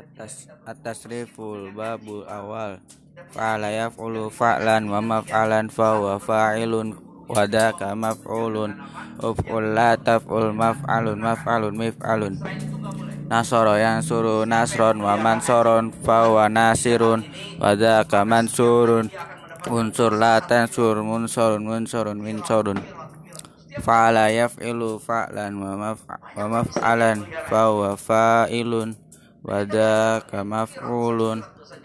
atas atas riful babul awal. Fa'ala yaf'ulu fa'lan wa maf'alan fa wa fa'ilun wadaka maf'ulun. Uf'ul la taf'ul maf'alun maf'alun mif'alun. Nasoro yang suruh nasron wa mansoron fa wa nasirun wadaka mansurun. Unsur la tansur munsurun munsurun minsurun fa'ala yaf'ilu fa'lan wa maf'alan fa wa fa'ilun wadaka maf'ulun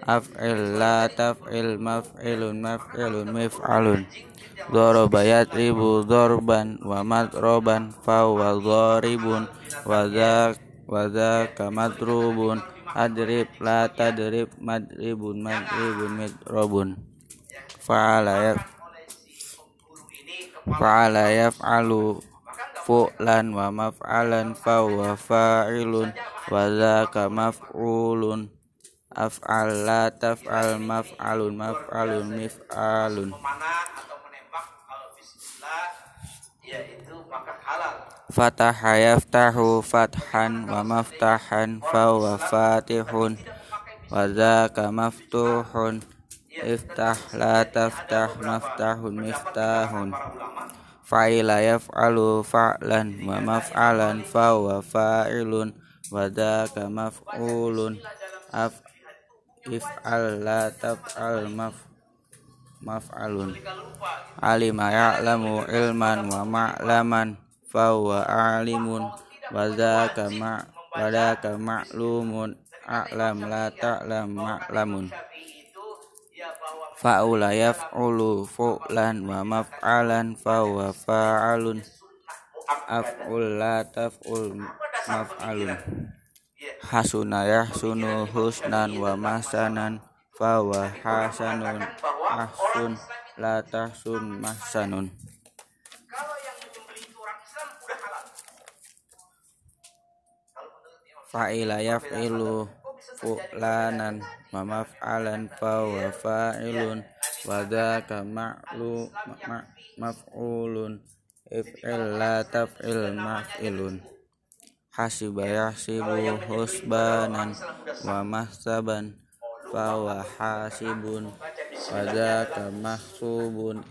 af'il la taf'il maf'ilun maf'ilun mif'alun. Doroba yatribu dorban wa madroban fa wa doribun wa dhaka madrubun. Adrib la tadrib madribun madribun midrobun. Fa'ala yaf fa'ala yaf'alu fu'lan wa maf'alan fa wa fa'ilun dhaka maf'ulun. Af'al la taf'al maf'alun maf'alun mif'alun. Fataha yaftahu fathan wa maftahan fa wa fatihun. Wa dhaka maftuhun. Iftah la taftah maftahun miftahun. Fa'ila yaf'alu fa'lan wa maf'alan fa wa fa'ilun wa dhaka maf'ulun af if'al la taf'al maf maf'alun. Alima ya'lamu ilman wa ma'laman fa wa alimun. Wa dhaka ma wa dhaka ma'lumun a'lam la ta'lam ma'lamun. Fa'ula yaf'ulu fu'lan wa maf'alan fa wa fa'alun. Af'ul la taf'ul maf'alun hasuna yahsunu husnan wa mahsanan fa wa hasanun ahsun la tahsun mahsanun fa'ila yaf'ilu fu'lanan wa maf'alan fa wa fa'ilun wa dhaka ma'lu maf'ulun. If'il la taf'il maf'ilun hasiba yahsibu husbanan wa mahsaban fa wa hasibun wa dhaka mahsubun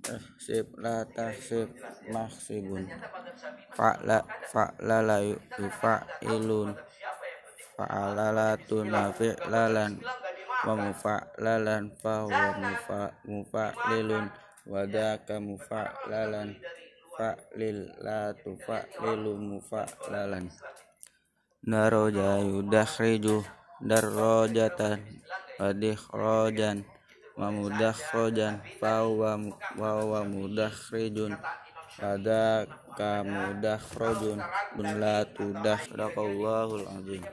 tahsib la tahsib mahsibun. Fa'la fa'la la yufa'ilun fa'alalatun wa fi'lalan wa mufa'lalan fa wa mufa'lilun. Wa dhaka mufa'lalan fa'lil la tufa'lilu mufa'lalan. Daroja yudakhriju darrojatan wa dikhrojan wa mudakhrojan fa wa mudakhrijun. Dhaka mudakhrojun bun la tudakhradaqallahul azim